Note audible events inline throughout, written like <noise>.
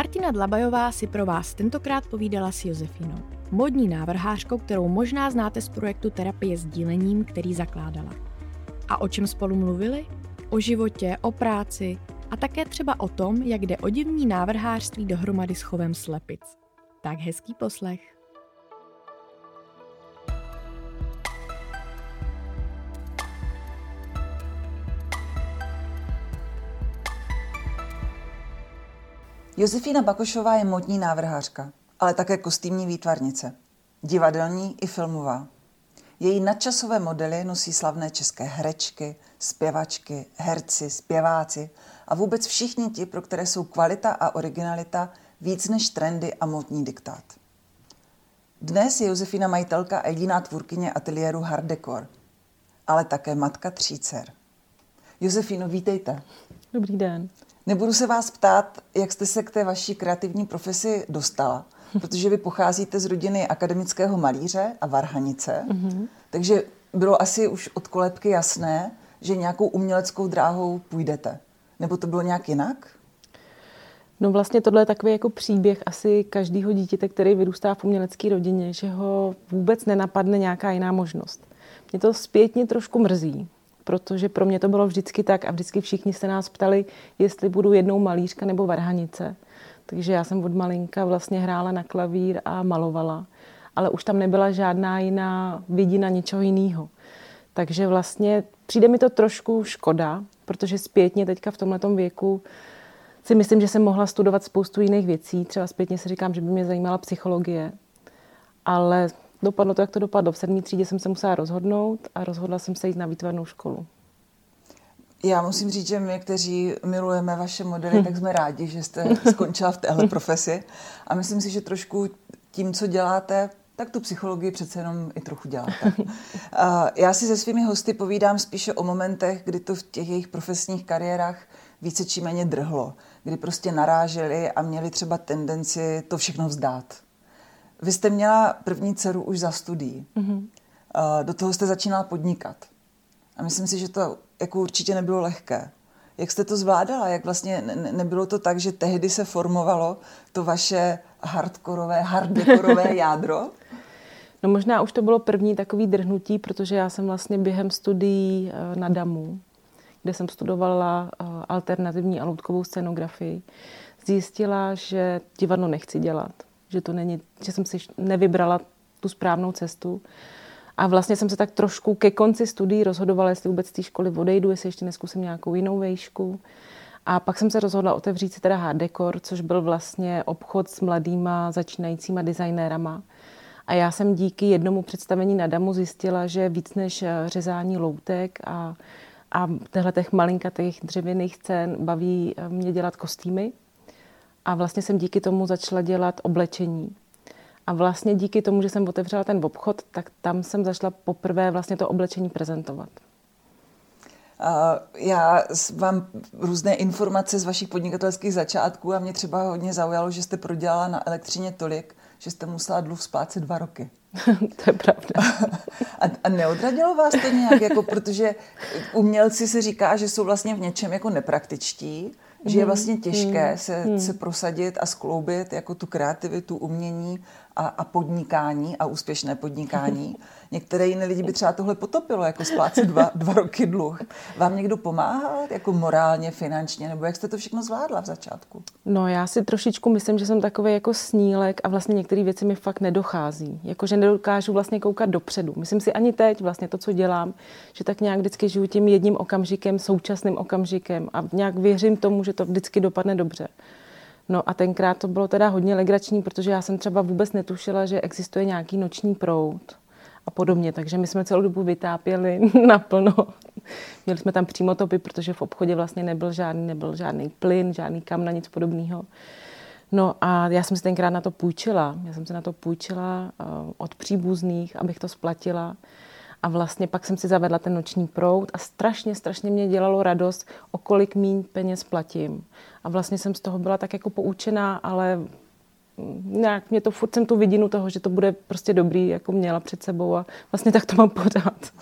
Martina Dlabajová si pro vás tentokrát povídala s Josefinou, modní návrhářkou, kterou možná znáte z projektu Terapie s dílením, který zakládala. A o čem spolu mluvili? O životě, o práci a také třeba o tom, jak jde o divní návrhářství dohromady s chovem slepic. Tak hezký poslech. Josefína Bakošová je modní návrhářka, ale také kostýmní výtvarnice. Divadelní i filmová. Její nadčasové modely nosí slavné české herečky, zpěvačky, herci, zpěváci a vůbec všichni ti, pro které jsou kvalita a originalita víc než trendy a modní diktát. Dnes je Josefina majitelka a jediná tvůrkyně ateliéru Hard Decor, ale také matka tří dcer. Josefino, vítejte. Dobrý den. Nebudu se vás ptát, jak jste se k té vaší kreativní profesi dostala, <laughs> protože vy pocházíte z rodiny akademického malíře a varhanice, mm-hmm. takže bylo asi už od kolébky jasné, že nějakou uměleckou dráhou půjdete. Nebo to bylo nějak jinak? No vlastně tohle je takový jako příběh asi každého dítěte, který vyrůstá v umělecké rodině, že ho vůbec nenapadne nějaká jiná možnost. Mě to zpětně trošku mrzí, protože pro mě to bylo vždycky tak a vždycky všichni se nás ptali, jestli budu jednou malířka nebo varhanice. Takže já jsem od malinka vlastně hrála na klavír a malovala, ale už tam nebyla žádná jiná vidina něčeho jiného. Takže vlastně přijde mi to trošku škoda, protože zpětně teďka v tomhle věku si myslím, že jsem mohla studovat spoustu jiných věcí. Třeba zpětně si říkám, že by mě zajímala psychologie, ale dopadlo to, jak to dopadlo. V sedmý třídě jsem se musela rozhodnout a rozhodla jsem se jít na výtvarnou školu. Já musím říct, že my, kteří milujeme vaše modely, hm. tak jsme rádi, že jste skončila v téhle profesi. A myslím si, že trošku tím, co děláte, tak tu psychologii přece jenom i trochu děláte. <laughs> Já si se svými hosty povídám spíše o momentech, kdy to v těch jejich profesních kariérách více či méně drhlo, kdy prostě naráželi a měli třeba tendenci to všechno vzdát. Vy jste měla první dceru už za studií. Mm-hmm. Do toho jste začínala podnikat. A myslím si, že to jako určitě nebylo lehké. Jak jste to zvládala? Jak vlastně ne- nebylo to tak, že tehdy se formovalo to vaše hardkorové, harddekorové <laughs> jádro? No možná už to bylo první takový drhnutí, protože já jsem vlastně během studií eh, na DAMu, kde jsem studovala eh, alternativní a loutkovou scenografii, zjistila, že divadlo nechci dělat že to není, že jsem si nevybrala tu správnou cestu. A vlastně jsem se tak trošku ke konci studií rozhodovala, jestli vůbec z té školy odejdu, jestli ještě neskusím nějakou jinou vejšku. A pak jsem se rozhodla otevřít si teda Hard Decor, což byl vlastně obchod s mladýma začínajícíma designérama. A já jsem díky jednomu představení na Damu zjistila, že víc než eh, řezání loutek a, a těch malinkatých dřevěných scén baví eh, mě dělat kostýmy. A vlastně jsem díky tomu začala dělat oblečení. A vlastně díky tomu, že jsem otevřela ten obchod, tak tam jsem začala poprvé vlastně to oblečení prezentovat. Já mám různé informace z vašich podnikatelských začátků a mě třeba hodně zaujalo, že jste prodělala na elektřině tolik, že jste musela dluh splácet dva roky. <laughs> to je pravda. a, a neodradilo vás to nějak, jako, protože umělci se říká, že jsou vlastně v něčem jako nepraktičtí, že je mhm. vlastně těžké mhm. se, hmm. se prosadit a skloubit jako tu kreativitu, umění a, a podnikání a úspěšné podnikání. <laughs> Některé jiné lidi by třeba tohle potopilo, jako splácet dva, <laughs> dva roky dluh. Vám někdo pomáhal, jako morálně, finančně, nebo jak jste to všechno zvládla v začátku? No já si trošičku myslím, že jsem takový jako snílek a vlastně některé věci mi fakt nedochází. Jako, že nedokážu vlastně koukat dopředu. Myslím si ani teď vlastně to, co dělám, že tak nějak vždycky žiju tím jedním okamžikem, současným okamžikem a nějak věřím tomu, že to vždycky dopadne dobře. No a tenkrát to bylo teda hodně legrační, protože já jsem třeba vůbec netušila, že existuje nějaký noční proud a podobně. Takže my jsme celou dobu vytápěli <laughs> naplno. Měli jsme tam přímo topy, protože v obchodě vlastně nebyl žádný, nebyl žádný plyn, žádný kamna, nic podobného. No a já jsem si tenkrát na to půjčila. Já jsem si na to půjčila uh, od příbuzných, abych to splatila. A vlastně pak jsem si zavedla ten noční proud a strašně, strašně mě dělalo radost, o kolik míň peněz platím. A vlastně jsem z toho byla tak jako poučená, ale nějak mě to furt jsem tu vidinu toho, že to bude prostě dobrý, jako měla před sebou a vlastně tak to mám pořád.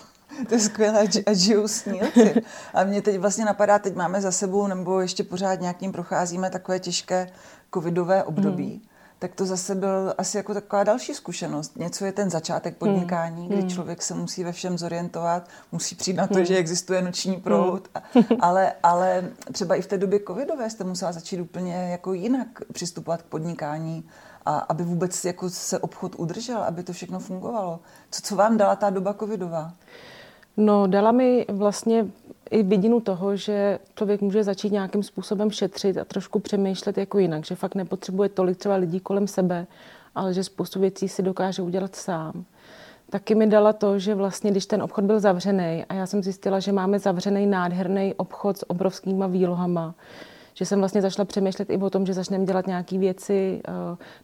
to je skvělé a žijou snílci. A mě teď vlastně napadá, teď máme za sebou, nebo ještě pořád nějakým procházíme takové těžké covidové období. Hmm tak to zase byl asi jako taková další zkušenost. Něco je ten začátek hmm. podnikání, hmm. kdy člověk se musí ve všem zorientovat, musí přijít na to, hmm. že existuje noční proud, hmm. <laughs> ale, ale třeba i v té době covidové jste musela začít úplně jako jinak přistupovat k podnikání, a aby vůbec jako se obchod udržel, aby to všechno fungovalo. Co, co vám dala ta doba covidová? No, dala mi vlastně i vidinu toho, že člověk může začít nějakým způsobem šetřit a trošku přemýšlet jako jinak, že fakt nepotřebuje tolik třeba lidí kolem sebe, ale že spoustu věcí si dokáže udělat sám. Taky mi dala to, že vlastně, když ten obchod byl zavřený a já jsem zjistila, že máme zavřený nádherný obchod s obrovskýma výlohama, že jsem vlastně začala přemýšlet i o tom, že začneme dělat nějaké věci, eh,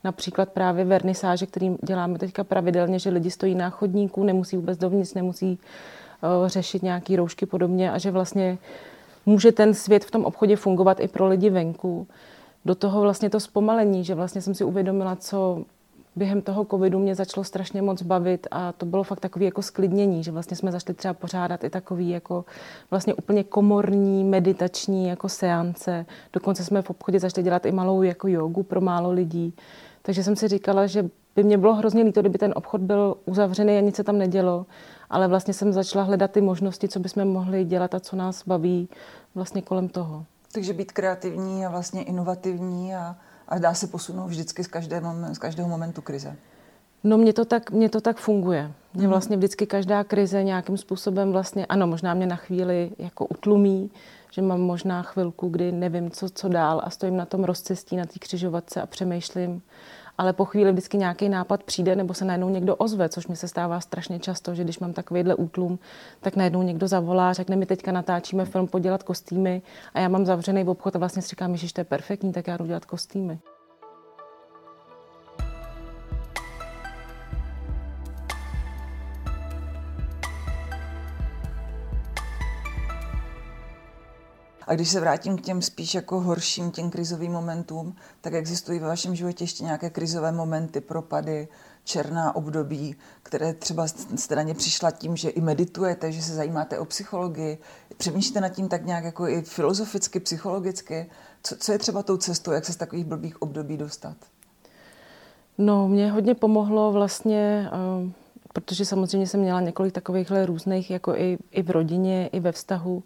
například právě vernisáže, kterým děláme teďka pravidelně, že lidi stojí na chodníku, nemusí vůbec dovnitř, nemusí řešit nějaké roušky podobně a že vlastně může ten svět v tom obchodě fungovat i pro lidi venku. Do toho vlastně to zpomalení, že vlastně jsem si uvědomila, co během toho covidu mě začalo strašně moc bavit a to bylo fakt takový jako sklidnění, že vlastně jsme zašli třeba pořádat i takový jako vlastně úplně komorní, meditační jako seance. Dokonce jsme v obchodě začali dělat i malou jako jogu pro málo lidí. Takže jsem si říkala, že by mě bylo hrozně líto, kdyby ten obchod byl uzavřený a nic se tam nedělo ale vlastně jsem začala hledat ty možnosti, co bychom mohli dělat a co nás baví vlastně kolem toho. Takže být kreativní a vlastně inovativní a, a dá se posunout vždycky z, každé, z každého momentu krize. No mně to tak, mně to tak funguje. Mně mhm. vlastně vždycky každá krize nějakým způsobem vlastně, ano, možná mě na chvíli jako utlumí, že mám možná chvilku, kdy nevím, co, co dál a stojím na tom rozcestí, na té křižovatce a přemýšlím ale po chvíli vždycky nějaký nápad přijde nebo se najednou někdo ozve, což mi se stává strašně často, že když mám takovýhle útlum, tak najednou někdo zavolá, řekne mi teďka natáčíme film podělat kostýmy a já mám zavřený obchod a vlastně si říkám, že to je perfektní, tak já jdu dělat kostýmy. A když se vrátím k těm spíš jako horším, těm krizovým momentům, tak existují ve vašem životě ještě nějaké krizové momenty, propady, černá období, které třeba jste na ně přišla tím, že i meditujete, že se zajímáte o psychologii, přemýšlíte nad tím tak nějak jako i filozoficky, psychologicky. Co, co je třeba tou cestou, jak se z takových blbých období dostat? No, mě hodně pomohlo vlastně, uh, protože samozřejmě jsem měla několik takovýchhle různých, jako i, i v rodině, i ve vztahu,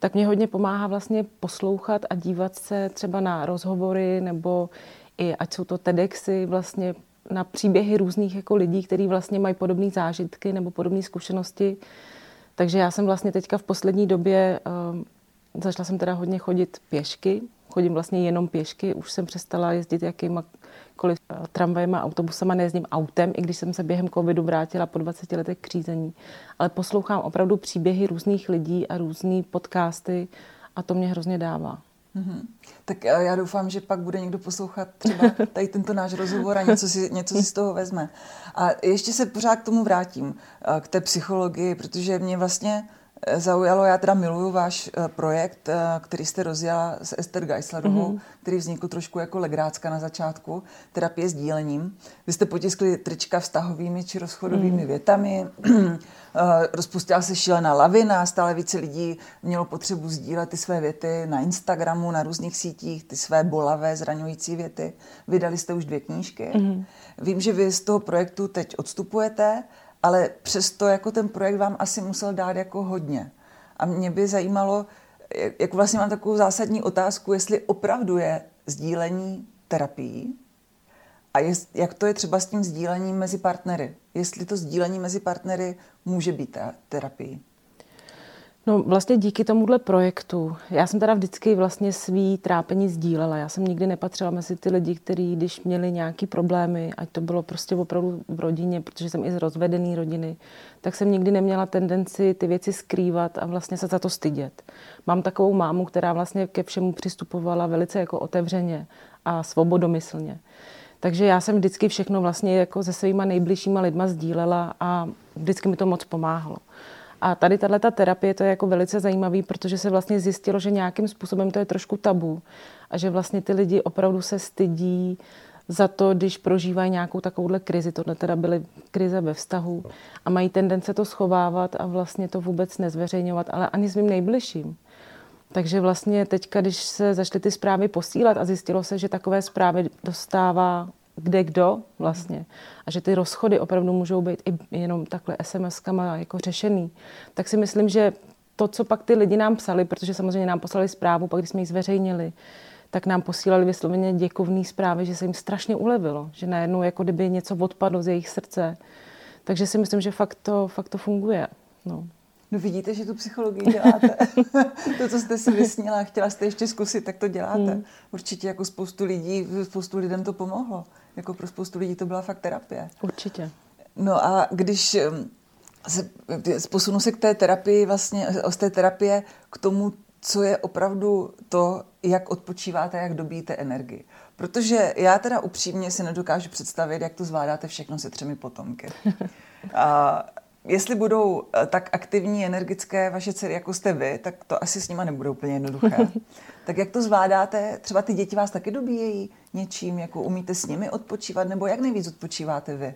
tak mě hodně pomáhá vlastně poslouchat a dívat se třeba na rozhovory nebo i ať jsou to TEDxy, vlastně na příběhy různých jako lidí, kteří vlastně mají podobné zážitky nebo podobné zkušenosti. Takže já jsem vlastně teďka v poslední době, uh, začala jsem teda hodně chodit pěšky, chodím vlastně jenom pěšky, už jsem přestala jezdit jakýma jakkoliv eh, tramvajema, autobusama, nejezdím autem, i když jsem se během covidu vrátila po 20 letech k řízení. Ale poslouchám opravdu příběhy různých lidí a různé podcasty a to mě hrozně dává. Mm-hmm. Tak eh, já doufám, že pak bude někdo poslouchat třeba <laughs> tady tento náš rozhovor a něco si, něco si z toho vezme. A ještě se pořád k tomu vrátím, eh, k té psychologii, protože mě vlastně zaujalo. Já teda miluju váš eh, projekt, eh, který jste rozjela s Ester Geislerovou, mm-hmm. který vznikl trošku jako legrácka na začátku, terapie s dílením. Vy jste potiskli trička vztahovými či rozchodovými mm. větami, <clears throat> eh, rozpustila se šílená lavina, stále více lidí mělo potřebu sdílet ty své věty na Instagramu, na různých sítích, ty své bolavé, zraňující věty. Vydali jste už dvě knížky. Mm. Vím, že vy z toho projektu teď odstupujete, ale přesto jako ten projekt vám asi musel dát jako hodně. A mě by zajímalo, jak vlastně mám takovou zásadní otázku, jestli opravdu je sdílení terapií a jest, jak to je třeba s tím sdílením mezi partnery. Jestli to sdílení mezi partnery může být terapii. No vlastně díky tomuhle projektu, já jsem teda vždycky vlastně svý trápení sdílela. Já jsem nikdy nepatřila mezi ty lidi, kteří když měli nějaký problémy, ať to bylo prostě opravdu v rodině, protože jsem i z rozvedený rodiny, tak jsem nikdy neměla tendenci ty věci skrývat a vlastně se za to stydět. Mám takovou mámu, která vlastně ke všemu přistupovala velice jako otevřeně a svobodomyslně. Takže já jsem vždycky všechno vlastně jako se svýma nejbližšíma lidma sdílela a vždycky mi to moc pomáhalo. A tady tato terapie to je jako velice zajímavý, protože se vlastně zjistilo, že nějakým způsobem to je trošku tabu a že vlastně ty lidi opravdu se stydí za to, když prožívají nějakou takovouhle krizi, tohle teda byly krize ve vztahu a mají tendence to schovávat a vlastně to vůbec nezveřejňovat, ale ani svým nejbližším. Takže vlastně teďka, když se začaly ty zprávy posílat a zjistilo se, že takové zprávy dostává kde kdo vlastně a že ty rozchody opravdu můžou být i jenom takhle SMS-kama jako řešený, tak si myslím, že to, co pak ty lidi nám psali, protože samozřejmě nám poslali zprávu, pak když jsme ji zveřejnili, tak nám posílali vysloveně děkovný zprávy, že se jim strašně ulevilo, že najednou jako kdyby něco odpadlo z jejich srdce. Takže si myslím, že fakt to, fakt to funguje. No. No vidíte, že tu psychologii děláte. <laughs> to, co jste si vysnila a chtěla jste ještě zkusit, tak to děláte. Hmm. Určitě jako spoustu lidí, spoustu lidem to pomohlo. Jako pro spoustu lidí to byla fakt terapie. Určitě. No a když se, posunu se k té terapii, vlastně z té terapie k tomu, co je opravdu to, jak odpočíváte, jak dobíjíte energii. Protože já teda upřímně si nedokážu představit, jak to zvládáte všechno se třemi potomky. <laughs> A jestli budou eh, tak aktivní, energické vaše dcery, jako jste vy, tak to asi s nima nebude úplně jednoduché. <laughs> tak jak to zvládáte? Třeba ty děti vás taky dobíjejí něčím, jako umíte s nimi odpočívat, nebo jak nejvíc odpočíváte vy?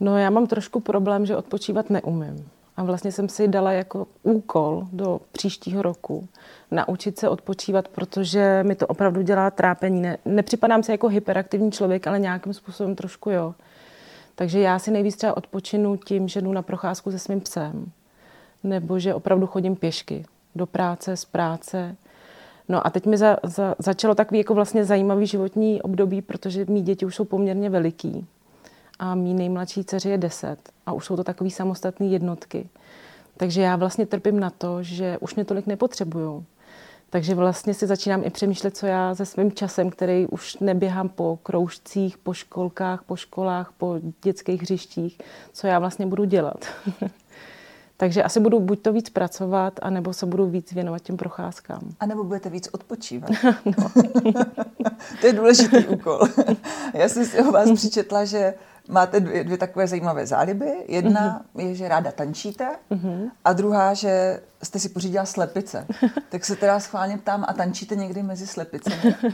No já mám trošku problém, že odpočívat neumím. A vlastně jsem si dala jako úkol do příštího roku naučit se odpočívat, protože mi to opravdu dělá trápení. Ne, nepřipadám se jako hyperaktivní člověk, ale nějakým způsobem trošku jo. Takže já si nejvíc třeba odpočinu tím, že jdu na procházku se svým psem. Nebo že opravdu chodím pěšky do práce, z práce. No a teď mi za, za, začalo takový jako vlastně zajímavý životní období, protože mý děti už jsou poměrně veliký a mý nejmladší dceři je 10 a už jsou to takové samostatné jednotky. Takže já vlastně trpím na to, že už mě tolik nepotřebují. Takže vlastně si začínám i přemýšlet, co já se svým časem, který už neběhám po kroužcích, po školkách, po školách, po dětských hřištích, co já vlastně budu dělat. <laughs> Takže asi budu buď to víc pracovat, anebo se budu víc věnovat těm procházkám. A nebo budete víc odpočívat. <laughs> no. <laughs> to je důležitý úkol. Já jsem si o vás přičetla, že máte dvě, dvě takové zajímavé záliby. Jedna uh-huh. je, že ráda tančíte uh-huh. a druhá, že jste si pořídila slepice. <laughs> tak se teda schválně ptám, a tančíte někdy mezi slepicemi? <laughs>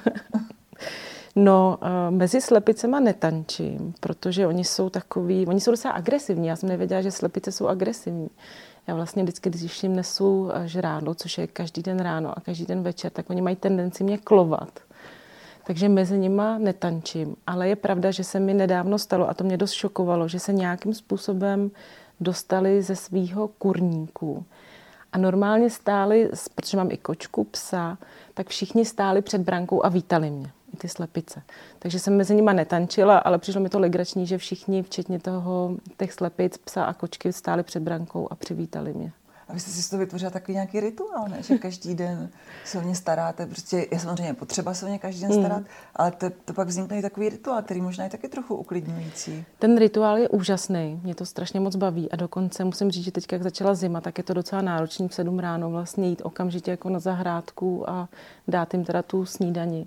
No, uh, mezi slepicema netančím, protože oni jsou takový, oni jsou docela agresivní. Já jsem nevěděla, že slepice jsou agresivní. Já vlastně vždycky, když jim nesu eh, žrádlo, což je každý den ráno a každý den večer, tak oni mají tendenci mě klovat takže mezi nima netančím. Ale je pravda, že se mi nedávno stalo, a to mě dost šokovalo, že se nějakým způsobem dostali ze svého kurníku. A normálně stáli, protože mám i kočku, psa, tak všichni stáli před brankou a vítali mě, i ty slepice. Takže jsem mezi nima netančila, ale přišlo mi to legrační, že všichni, včetně toho, těch slepic, psa a kočky, stáli před brankou a přivítali mě. A vy jste si to vytvořila takový nějaký rituál, ne? že každý den se o ně staráte. Prostě je samozřejmě potřeba se o ně každý den hmm. starat, mm. ale to, to pak vznikne i takový rituál, který možná je taky trochu uklidňující. Ten rituál je úžasný, mě to strašně moc baví a dokonce musím říct, že teď, jak začala zima, tak je to docela náročný v sedm ráno vlastně jít okamžitě jako na zahrádku a dát jim teda tu snídani.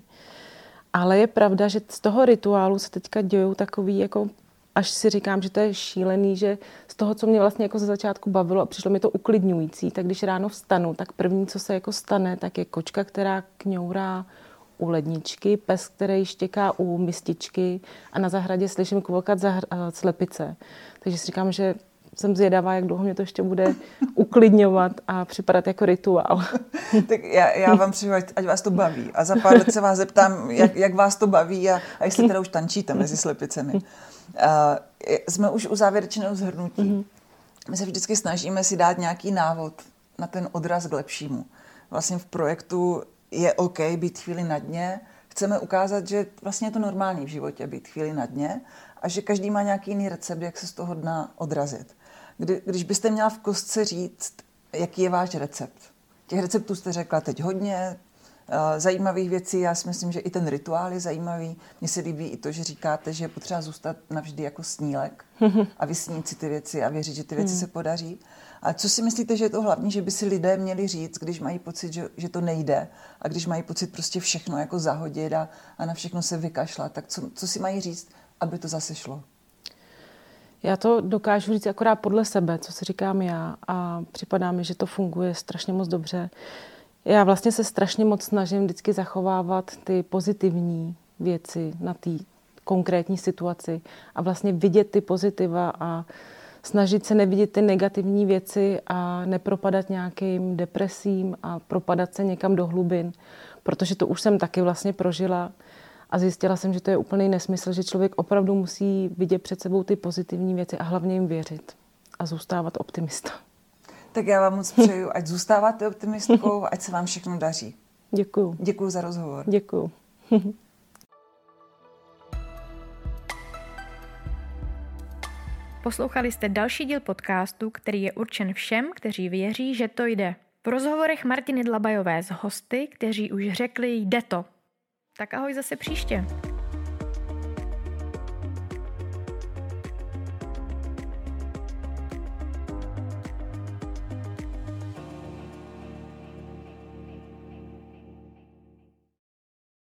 Ale je pravda, že z toho rituálu se teďka dějou takový jako až si říkám, že to je šílený, že z toho, co mě vlastně jako ze začátku bavilo a přišlo mi to uklidňující, tak když ráno vstanu, tak první, co se jako stane, tak je kočka, která kňourá u ledničky, pes, který štěká u mističky a na zahradě slyším kvokat zahr- slepice. Takže si říkám, že jsem zvědavá, jak dlouho mě to ještě bude uklidňovat a připadat jako rituál. <laughs> tak já, já vám přeju, ať vás to baví. A za pár let se vás zeptám, jak, jak vás to baví a, a jestli teda už tančíte mezi slepicemi. Uh, jsme už u závěrečného zhrnutí. Mm-hmm. My se vždycky snažíme si dát nějaký návod na ten odraz k lepšímu. Vlastně v projektu je OK být chvíli na dně. Chceme ukázat, že vlastně je to normální v životě být chvíli na dně a že každý má nějaký jiný recept, jak se z toho dna odrazit. Kdy, když byste měla v kostce říct, jaký je váš recept. Těch receptů jste řekla teď hodně, eh, zajímavých věcí. Já si myslím, že i ten rituál je zajímavý. Mně se líbí i to, že říkáte, že je potřeba zůstat navždy jako snílek <laughs> a vysnít si ty věci a věřit, že ty věci hmm. se podaří. A co si myslíte, že je to hlavní, že by si lidé měli říct, když mají pocit, že, že to nejde a když mají pocit prostě všechno jako zahodit a, a na všechno se vykašlat, tak co, co si mají říct, aby to zase šlo? Já to dokážu říct akorát podle sebe, co si říkám já a připadá mi, že to funguje strašně moc dobře. Já vlastně se strašně moc snažím vždycky zachovávat ty pozitivní věci na té konkrétní situaci a vlastně vidět ty pozitiva a snažit se nevidět ty negativní věci a nepropadat nějakým depresím a propadat se někam do hlubin, protože to už jsem taky vlastně prožila a zjistila jsem, že to je úplný nesmysl, že člověk opravdu musí vidět před sebou ty pozitivní věci a hlavně jim věřit a zůstávat optimista. Tak já vám moc přeju, ať zůstáváte optimistkou, ať se vám všechno daří. Děkuju. Děkuju za rozhovor. Děkuju. <laughs> Poslouchali jste další díl podcastu, který je určen všem, kteří věří, že to jde. V rozhovorech Martiny Dlabajové s hosty, kteří už řekli jde to. Tak ahoj zase příště.